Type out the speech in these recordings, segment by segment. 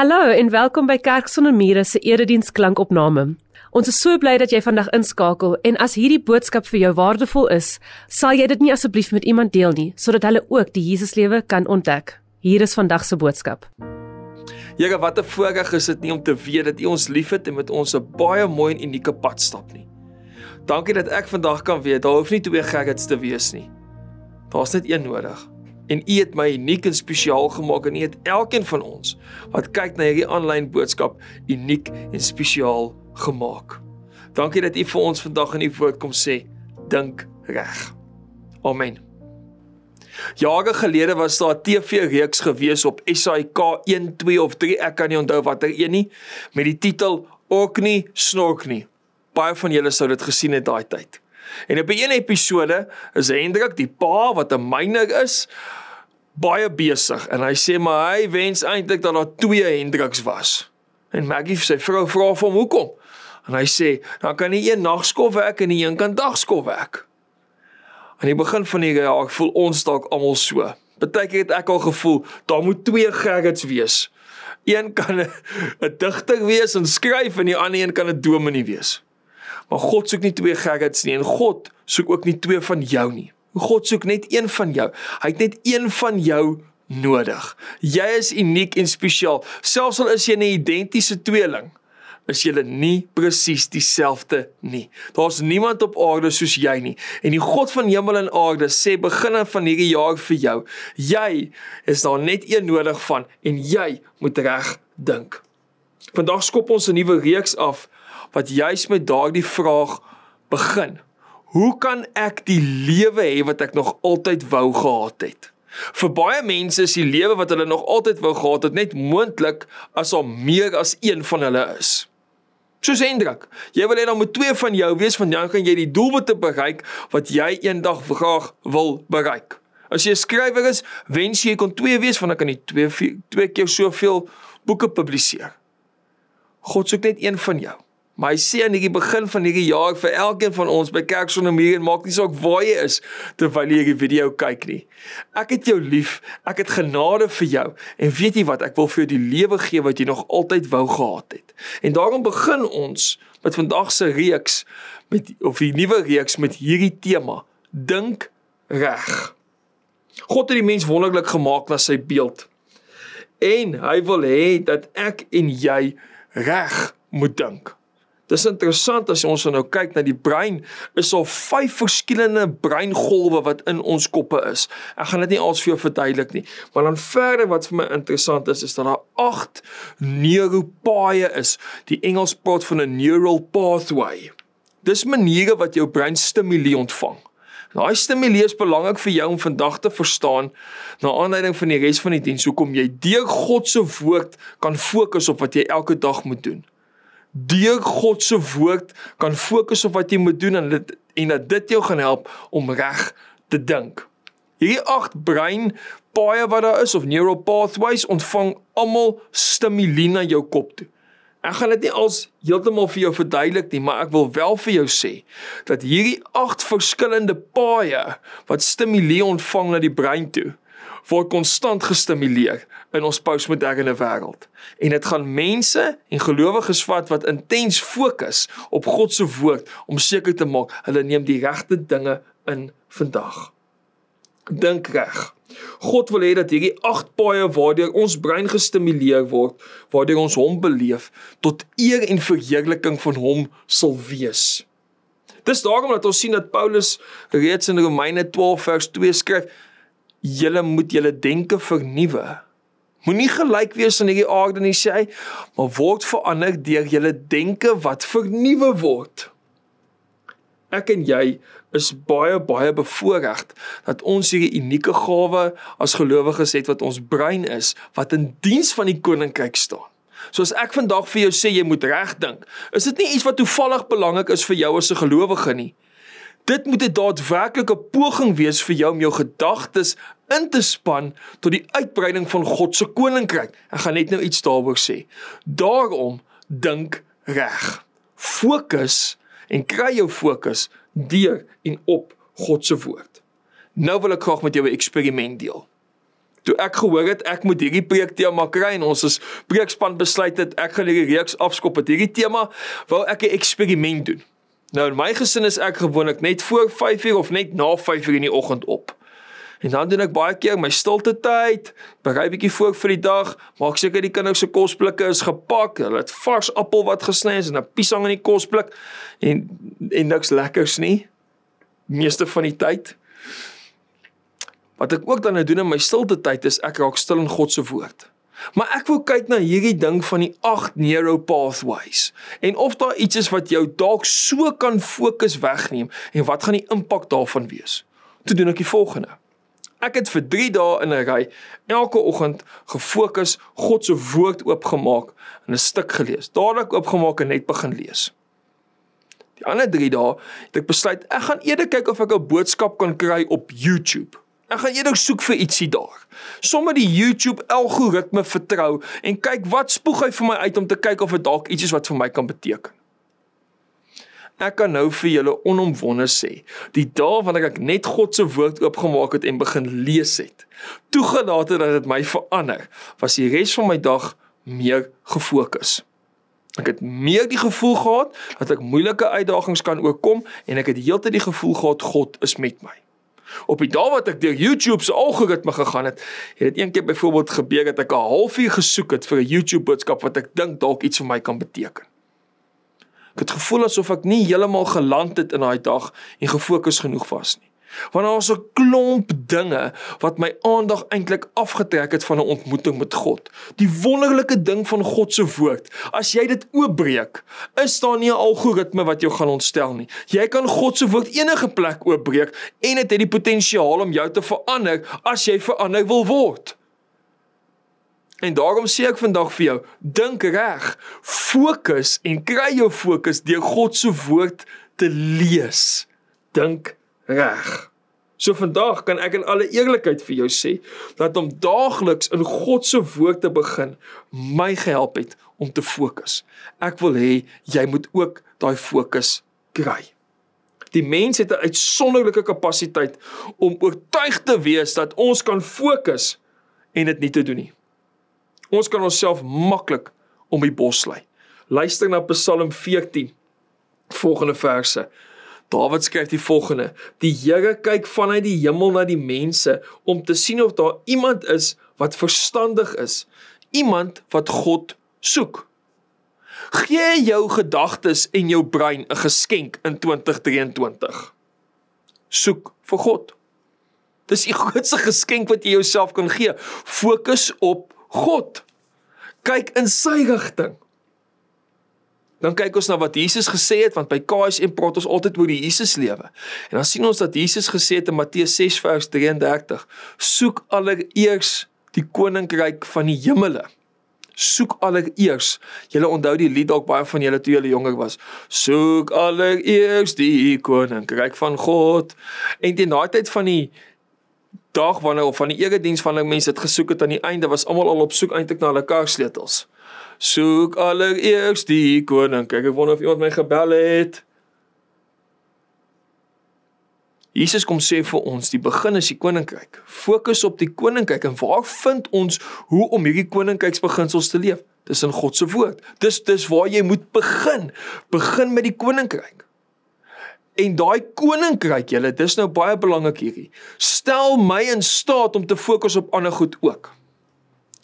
Hallo en welkom by Kerk sonder mure se erediens klankopname. Ons is so bly dat jy vandag inskakel en as hierdie boodskap vir jou waardevol is, sal jy dit nie asseblief met iemand deel nie sodat hulle ook die Jesuslewe kan ontdek. Hier is vandag se boodskap. Here, wat 'n voorreg is dit nie om te weet dat U ons liefhet en met ons 'n baie mooi en unieke pad stap nie. Dankie dat ek vandag kan weet daar hoef nie twee Gerrits te wees nie. Daar's net een nodig en U het my uniek en spesiaal gemaak en U het elkeen van ons wat kyk na hierdie aanlyn boodskap uniek en spesiaal gemaak. Dankie dat U vir ons vandag in U woord kom sê, dink reg. Amen. Jare gelede was daar 'n TV-reeks gewees op SAK 1, 2 of 3, ek kan nie onthou watter een nie, met die titel Orkney Snorkney. Baie van julle sou dit gesien het daai tyd. En op 'n episode is Hendrik, die pa wat 'n myner is, baie besig en hy sê maar hy wens eintlik dat daar twee Hendriks was. En Maggie sê vrou vra vir hom hoekom? En hy sê dan kan nie een nagskof werk en een kan dagskof werk. Aan die begin van die jaar ek voel ons dalk almal so. Partykeer het ek al gevoel daar moet twee Gerrits wees. Een kan 'n digter wees en skryf en die ander een kan 'n dominee wees. Maar God soek nie twee Gerrits nie en God soek ook nie twee van jou nie. God soek net een van jou. Hy het net een van jou nodig. Jy is uniek en spesiaal. Selfs al is jy 'n identiese tweeling, is julle nie presies dieselfde nie. Daar's niemand op aarde soos jy nie. En die God van hemel en aarde sê beginne van hierdie jaar vir jou, jy is daar net een nodig van en jy moet reg dink. Vandag skop ons 'n nuwe reeks af wat juis met daardie vraag begin. Hoe kan ek die lewe hê wat ek nog altyd wou gehad het? Vir baie mense is die lewe wat hulle nog altyd wou gehad het net moontlik as daar meer as een van hulle is. Soos Hendrik, jy wil hê dan moet twee van jou wees van dan kan jy die doelwitte bereik wat jy eendag graag wil bereik. As jy 'n skrywer is, wens jy kon twee wees van dan kan jy twee twee keer soveel boeke publiseer. God soek net een van jou. Maar hy sê aan die begin van hierdie jaar vir elkeen van ons by Kerk sonder muur en maak nie saak waar jy is terwyl jy hierdie video kyk nie. Ek het jou lief. Ek het genade vir jou. En weet jy wat? Ek wil vir jou die lewe gee wat jy nog altyd wou gehad het. En daarom begin ons met vandag se reeks met of die nuwe reeks met hierdie tema: Dink reg. God het die mens wonderlik gemaak na sy beeld. En hy wil hê dat ek en jy reg moet dink. Dis interessant as ons nou kyk na die brein, is daar vyf verskillende breingolwe wat in ons koppe is. Ek gaan dit nie als vir jou verduidelik nie, maar dan verder wat vir my interessant is, is dat daar agt neuropaaie is. Die Engels praat van 'n neural pathway. Dis maniere wat jou brein stimulie ontvang. Daai stimulie is belangrik vir jou om vandag te verstaan na aanleiding van die res van die diens hoekom jy deur God se woord kan fokus op wat jy elke dag moet doen deur God se woord kan fokus op wat jy moet doen en dit en dat dit jou gaan help om reg te dink. Hierdie agt brein baie wat daar is of neural pathways ontvang almal stimulie na jou kop toe. Ek gaan dit nie als heeltemal vir jou verduidelik nie, maar ek wil wel vir jou sê dat hierdie agt verskillende paaie wat stimulie ontvang na die brein toe word konstant gestimuleer in ons postmoderne wêreld. En dit gaan mense en gelowiges vat wat intens fokus op God se woord om seker te maak hulle neem die regte dinge in vandag. Dink reg. God wil hê dat hierdie agt paaie waardeur ons brein gestimuleer word, waardeur ons hom beleef tot eer en verheerliking van hom sal wees. Dis daarom dat ons sien dat Paulus reeds in Romeine 12 vers 2 skryf julle moet julle denke vernuwe. Moenie gelyk wees aan hierdie aarde nie sê hy, maar word verander deur julle denke wat vernuwe word. Ek en jy is baie baie bevoorreg dat ons hierdie unieke gawe as gelowiges het wat ons brein is wat in diens van die koninkryk staan. Soos ek vandag vir jou sê jy moet reg dink. Is dit nie iets wat toevallig belangrik is vir jou as 'n gelowige nie? Dit moet 'n daadwerklike poging wees vir jou om jou gedagtes in te span tot die uitbreiding van God se koninkryk. Ek gaan net nou iets daaroor sê. Daarom dink reg. Fokus en kry jou fokus deur en op God se woord. Nou wil ek graag met jou 'n eksperiment deel. Toe ek gehoor het ek moet hierdie preek tema kry en ons is preekspan besluit het ek gaan hierdie reeks afskop met hierdie tema, wou ek 'n eksperiment doen. Nou in my gesin is ek gewoonlik net voor 5uur of net na 5uur in die oggend op. En dan doen ek baie keer my stilte tyd, berei bietjie voor vir die dag, maak seker die kinders se kosblikke is gepak, hulle het vars appel wat gesny is en 'n piesang in die kosblik en en niks lekkers nie. Meeste van die tyd. Wat ek ook dan nou doen in my stilte tyd is ek raak stil in God se woord. Maar ek wil kyk na hierdie ding van die 8 neuro pathways en of daar iets is wat jou dalk so kan fokus wegneem en wat gaan die impak daarvan wees. Toe doen ek die volgende. Ek het vir 3 dae in 'n ry elke oggend gefokus God se woord oopgemaak en 'n stuk gelees. Dadelik oopgemaak en net begin lees. Die ander 3 dae het ek besluit ek gaan eerder kyk of ek 'n boodskap kan kry op YouTube. Ek gaan eerder soek vir ietsie daar. Sommige die YouTube algoritme vertrou en kyk wat spoeg hy vir my uit om te kyk of dit dalk iets is wat vir my kan beteken. Ek kan nou vir julle onomwonde sê, die dae wanneer ek net God se woord oopgemaak het en begin lees het, toegelaat het dat dit my verander, was die res van my dag meer gefokus. Ek het meer die gevoel gehad dat ek moeilike uitdagings kan oorkom en ek het heeltyd die gevoel gehad God is met my. Op die dag wat ek deur YouTube se algoritme gegaan het, het dit eendag byvoorbeeld gebeur dat ek 'n halfuur gesoek het vir 'n YouTube boodskap wat ek dink dalk iets vir my kan beteken. Ek het gevoel asof ek nie heeltemal geland het in daai dag en gefokus genoeg was nie. Want daar was 'n klomp dinge wat my aandag eintlik afgetrek het van 'n ontmoeting met God. Die wonderlike ding van God se woord. As jy dit oopbreek, is daar nie 'n algoritme wat jou gaan ontstel nie. Jy kan God se woord enige plek oopbreek en dit het, het die potensiaal om jou te verander as jy verander wil word. En daarom sê ek vandag vir jou, dink reg, fokus en kry jou fokus deur God se woord te lees. Dink reg. So vandag kan ek in alle eerlikheid vir jou sê dat om daagliks in God se woord te begin my gehelp het om te fokus. Ek wil hê jy moet ook daai fokus kry. Die mens het 'n uitsonderlike kapasiteit om oortuig te wees dat ons kan fokus en dit nie te doen nie. Ons kan onsself maklik om die bos lei. Luister na Psalm 14 volgende verse. Dawid skryf die volgende: Die Here kyk vanuit die hemel na die mense om te sien of daar iemand is wat verstandig is, iemand wat God soek. Gee jou gedagtes en jou brein 'n geskenk in 2023. Soek vir God. Dis die grootste geskenk wat jy jouself kan gee. Fokus op God. Kyk in sy rigting. Dan kyk ons na wat Jesus gesê het want by KSM praat ons altyd oor die Jesus lewe. En dan sien ons dat Jesus gesê het in Matteus 6 vers 33: Soek allereers die koninkryk van die hemele. Soek allereers. Julle onthou die lied dalk baie van julle toe julle jonger was. Soek allereers die koninkryk van God. En teen daai tyd van die dag wanneer of van die erediens van die mense het gesoek het aan die einde was almal al op soek eintlik na hulle karsleutels soek allereers die koning. Kyk, ek wonder of iemand my gebel het. Jesus kom sê vir ons, die begin is die koninkryk. Fokus op die koninkryk en waar vind ons hoe om hierdie koninkryksbeginsels te leef? Dis in God se woord. Dis dis waar jy moet begin. Begin met die koninkryk. En daai koninkryk, julle, dis nou baie belangrik hierdie. Stel my in staat om te fokus op ander goed ook.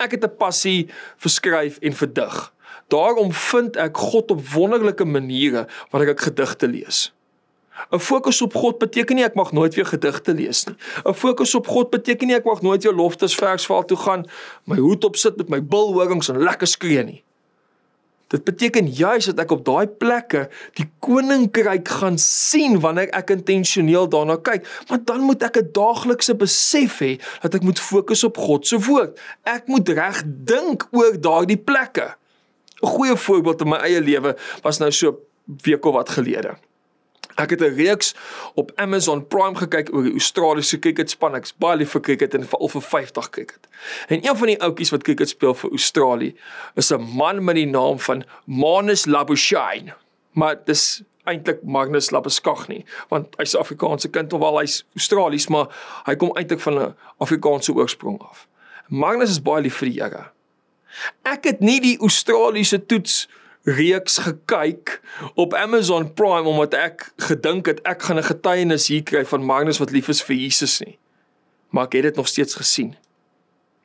Ek het 'n passie vir skryf en vir dig. Daarom vind ek God op wonderlike maniere wanneer ek gedigte lees. 'n Fokus op God beteken nie ek mag nooit weer gedigte lees nie. 'n Fokus op God beteken nie ek mag nooit weer loftesversval toe gaan, my hoed opsit met my bilhorings en lekker skree nie. Dit beteken juis dat ek op daai plekke die koninkryk gaan sien wanneer ek intentioneel daarna kyk. Maar dan moet ek 'n daaglikse besef hê dat ek moet fokus op God se woord. Ek moet reg dink oor daardie plekke. 'n Goeie voorbeeld in my eie lewe was nou so week of wat gelede. Ek het 'n reeks op Amazon Prime gekyk oor die Australiese cricketspan. Ek's baie lief vir cricket en veral vir 50 cricket. En een van die ouetjies wat cricket speel vir Australië is 'n man met die naam van Manus Labuschagne. Maar dis eintlik Magnus Labuschagne nie, want hy's 'n Afrikaanse kind hoewel hy's Australies, maar hy kom eintlik van 'n Afrikaanse oorsprong af. Magnus is baie lief vir die Here. Ek het nie die Australiese toets reeks gekyk op Amazon Prime omdat ek gedink het ek gaan 'n getuienis hier kry van Magnus wat lief is vir Jesus nie. Maar ek het dit nog steeds gesien.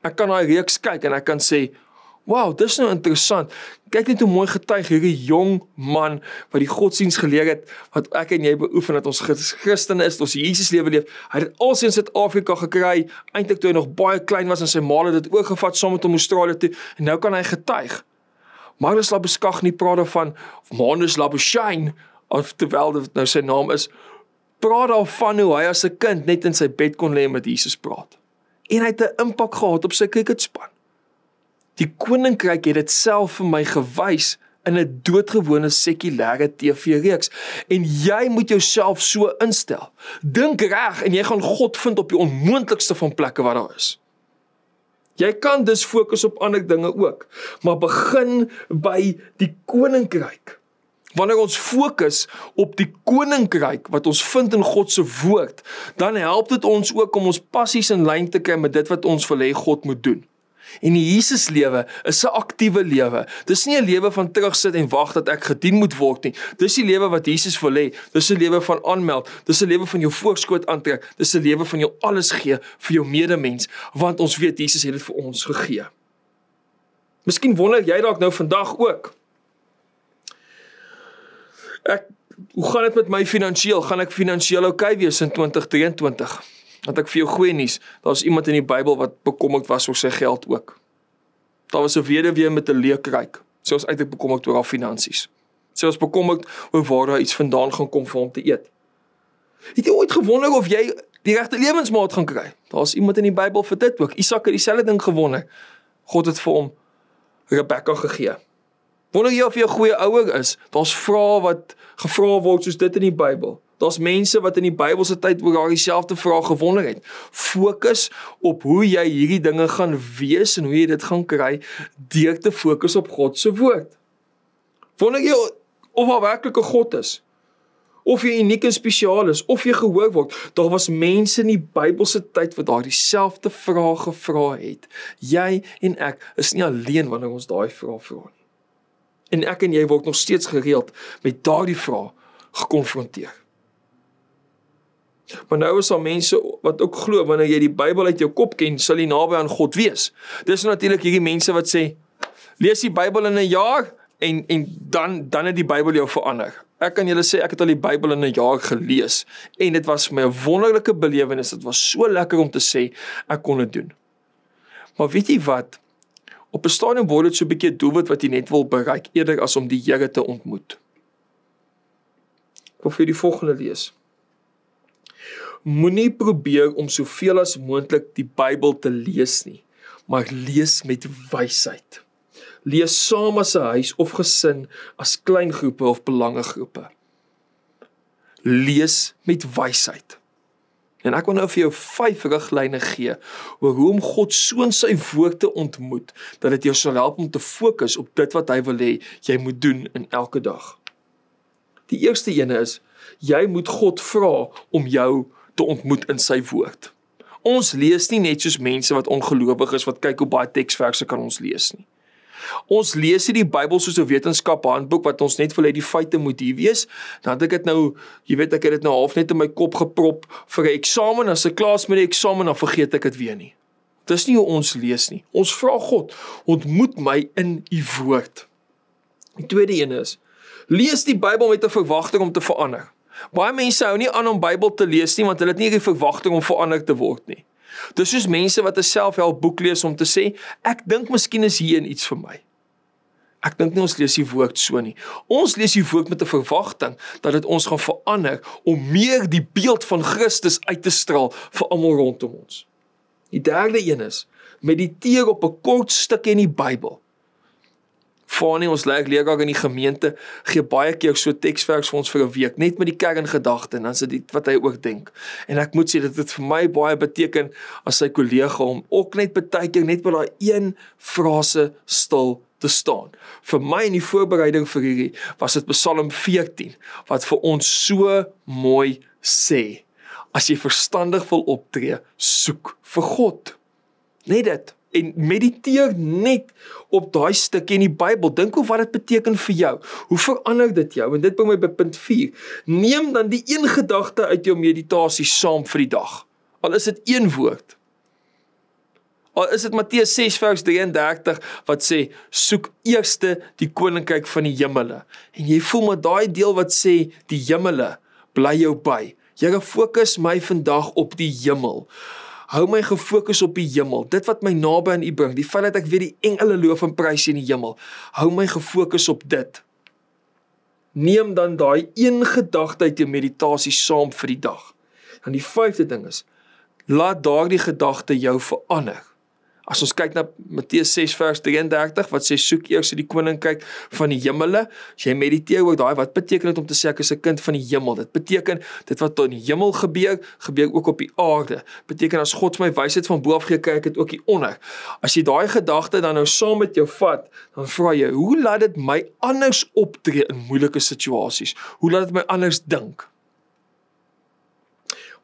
Ek kan daai reeks kyk en ek kan sê, "Wow, dis nou interessant. Kyk net hoe mooi getuig hierdie jong man wat die godsdiens geleer het wat ek en jy beoefen dat ons Christene is, ons Jesus lewe leef. Hy het alsin in Suid-Afrika gekry, eintlik toe hy nog baie klein was en sy ma het dit oorgevat saam met hom Australië toe en nou kan hy getuig." Magnus Labeskag nie praat daarvan of Manus Labeshine of terwyl dit nou sy naam is praat daarvan hoe hy as 'n kind net in sy bed kon lê met Jesus praat. En hy het 'n impak gehad op sy cricketspan. Die koninkryk het dit self vir my gewys in 'n doodgewone sekulêre TV-reeks en jy moet jouself so instel. Dink reg en jy gaan God vind op die onmoontlikste van plekke wat daar is. Jy kan dus fokus op ander dinge ook, maar begin by die koninkryk. Wanneer ons fokus op die koninkryk wat ons vind in God se woord, dan help dit ons ook om ons passies in lyn te kry met dit wat ons wil hê God moet doen. En die Jesus lewe is 'n aktiewe lewe. Dis nie 'n lewe van terugsit en wag dat ek gedien moet word nie. Dis die lewe wat Jesus wil hê. Dis 'n lewe van aanmeld. Dis 'n lewe van jou voorskoot aantrek. Dis 'n lewe van jou alles gee vir jou medemens, want ons weet Jesus het dit vir ons gegee. Miskien wonder jy dalk nou vandag ook. Ek hoe gaan dit met my finansiëel? Gaan ek finansiëel oukei okay wees in 2023? Want ek vir jou goeie nuus, daar's iemand in die Bybel wat bekommerd was oor sy geld ook. Daar was 'n weduwee met 'n leek ryk. Sy was uiteindelik bekommerd oor haar finansies. Sy was bekommerd oor waar hy iets vandaan gaan kom vir hom te eet. Het jy ooit gewonder of jy die regte lewensmaat gaan kry? Daar's iemand in die Bybel vir dit ook. Isak het dieselfde ding gewonder. God het vir hom Rebekka gegee. Wonder jy of jy 'n goeie ouer is? Daar's vrae wat gevra word soos dit in die Bybel. Daar's mense wat in die Bybelse tyd oor daai selfde vraag gewonder het. Fokus op hoe jy hierdie dinge gaan wees en hoe jy dit gaan kry deur te fokus op God se woord. Wonder jy of daar werklik 'n God is? Of jy uniek en spesiaal is of jy gehoor word. Daar was mense in die Bybelse tyd wat daai dieselfde vraag gevra het. Jy en ek is nie alleen wanneer ons daai vraag vra nie. En ek en jy word nog steeds gereeld met daardie vraag gekonfronteer. Maar nou is daar mense wat ook glo wanneer jy die Bybel uit jou kop ken, sal jy naby aan God wees. Dis natuurlik hierdie mense wat sê lees die Bybel in 'n jaar en en dan dan het die Bybel jou verander. Ek kan julle sê ek het al die Bybel in 'n jaar gelees en dit was vir my 'n wonderlike belewenis. Dit was so lekker om te sê ek kon dit doen. Maar weet jy wat? Op 'n stadium word dit so 'n bietjie doelwit wat jy net wil bereik eerder as om die Here te ontmoet. Ek wil vir die volgende lees moenie probeer om soveel as moontlik die Bybel te lees nie, maar lees met wysheid. Lees saam as 'n huis of gesin, as klein groepe of belangegroepe. Lees met wysheid. En ek wil nou vir jou vyf riglyne gee oor hoe om God so in sy woord te ontmoet dat dit jou sal help om te fokus op dit wat hy wil hê jy moet doen in elke dag. Die eerste ene is jy moet God vra om jou te ontmoet in sy woord. Ons lees nie net soos mense wat ongelowig is wat kyk hoe baie teksverse kan ons lees nie. Ons lees nie die Bybel soos 'n wetenskaphandboek wat ons net wil hê die feite moet hier wees. Dan het ek dit nou, jy weet ek het dit nou half net in my kop geprop vir 'n eksamen, as ek klaar is met die eksamen dan vergeet ek dit weer nie. Dis nie hoe ons lees nie. Ons vra God, ontmoet my in u woord. Die tweede een is lees die Bybel met 'n verwagting om te verander. Baie mense hou nie aan om Bybel te lees nie want hulle het nie die verwagting om verander te word nie. Dis soos mense wat 'n selfhelp boek lees om te sê, ek dink miskien is hier iets vir my. Ek dink nie ons lees die woord so nie. Ons lees die woord met 'n verwagting dat dit ons gaan verander om meer die beeld van Christus uit te straal vir almal rondom ons. Die derde een is mediteer op 'n kort stukkie in die Bybel. Fanie ons leer leraar in die gemeente gee baie keer so teksverse vir ons vir 'n week net met die kerngedagte en dan sit dit wat hy ook dink. En ek moet sê dit het vir my baie beteken as sy kollega om ook net baie keer net by daai een frase stil te staan. Vir my in die voorbereiding vir hierdie was dit Psalm 14 wat vir ons so mooi sê: As jy verstandig wil optree, soek vir God. Net dit. En mediteer net op daai stukkie in die Bybel. Dink hoe wat dit beteken vir jou. Hoe verander dit jou? En dit bring my by punt 4. Neem dan die een gedagte uit jou meditasie saam vir die dag. Al is dit een woord. Al is dit Matteus 6 vers 33 wat sê soek eerste die koninkryk van die hemele. En jy voel maar daai deel wat sê die hemele bly jou by. Here fokus my vandag op die hemel. Hou my gefokus op die hemel. Dit wat my naby aan U bring, die feit dat ek weer die engele loof en prys in die hemel. Hou my gefokus op dit. Neem dan daai een gedagte uit jou meditasie saam vir die dag. En die vyfde ding is laat daardie gedagte jou verander. As ons kyk na Matteus 6 vers 33 wat sê soek eers die koninkryk van die hemele, as jy mediteer oor daai wat beteken dit om te sê ek is 'n kind van die hemel? Dit beteken dit wat in die hemel gebeur, gebeur ook op die aarde. Beteken as God my wysheid van bo af gee, kyk dit ook hier onder. As jy daai gedagte dan nou saam met jou vat, dan vra jy, hoe laat dit my anders optree in moeilike situasies? Hoe laat dit my anders dink?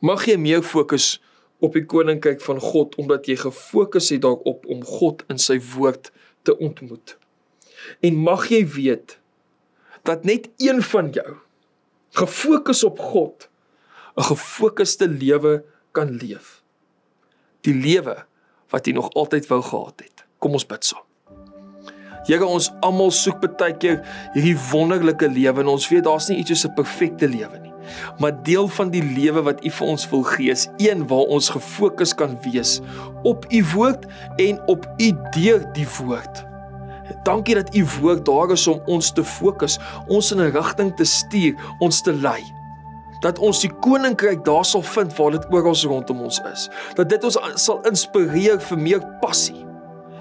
Mag jy meer fokus op die koninkryk van God omdat jy gefokus het daarop om God in sy woord te ontmoet. En mag jy weet dat net een van jou gefokus op God 'n gefokusde lewe kan leef. Die lewe wat jy nog altyd wou gehad het. Kom ons bid saam. Here ons almal soek baie keer hierdie wonderlike lewe en ons weet daar's nie iets soos 'n perfekte lewe nie. Maar deel van die lewe wat U vir ons wil gee is een waar ons gefokus kan wees op U woord en op U deur die woord. Dankie dat U woord daar is om ons te fokus, ons in 'n rigting te stuur, ons te lei. Dat ons die koninkryk daar sal vind waar dit oral rondom ons is. Dat dit ons sal inspireer vir meer passie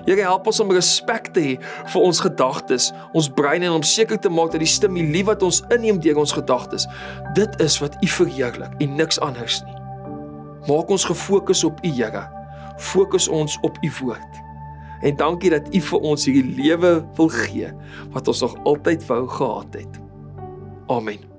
Here help ons om respek te hê vir ons gedagtes, ons brein en om seker te maak dat die stimulie wat ons inneem deur ons gedagtes, dit is wat U verheerlik en niks anders nie. Maak ons gefokus op U, Here. Fokus ons op U woord. En dankie dat U vir ons hierdie lewe wil gee wat ons nog altyd wou gehad het. Amen.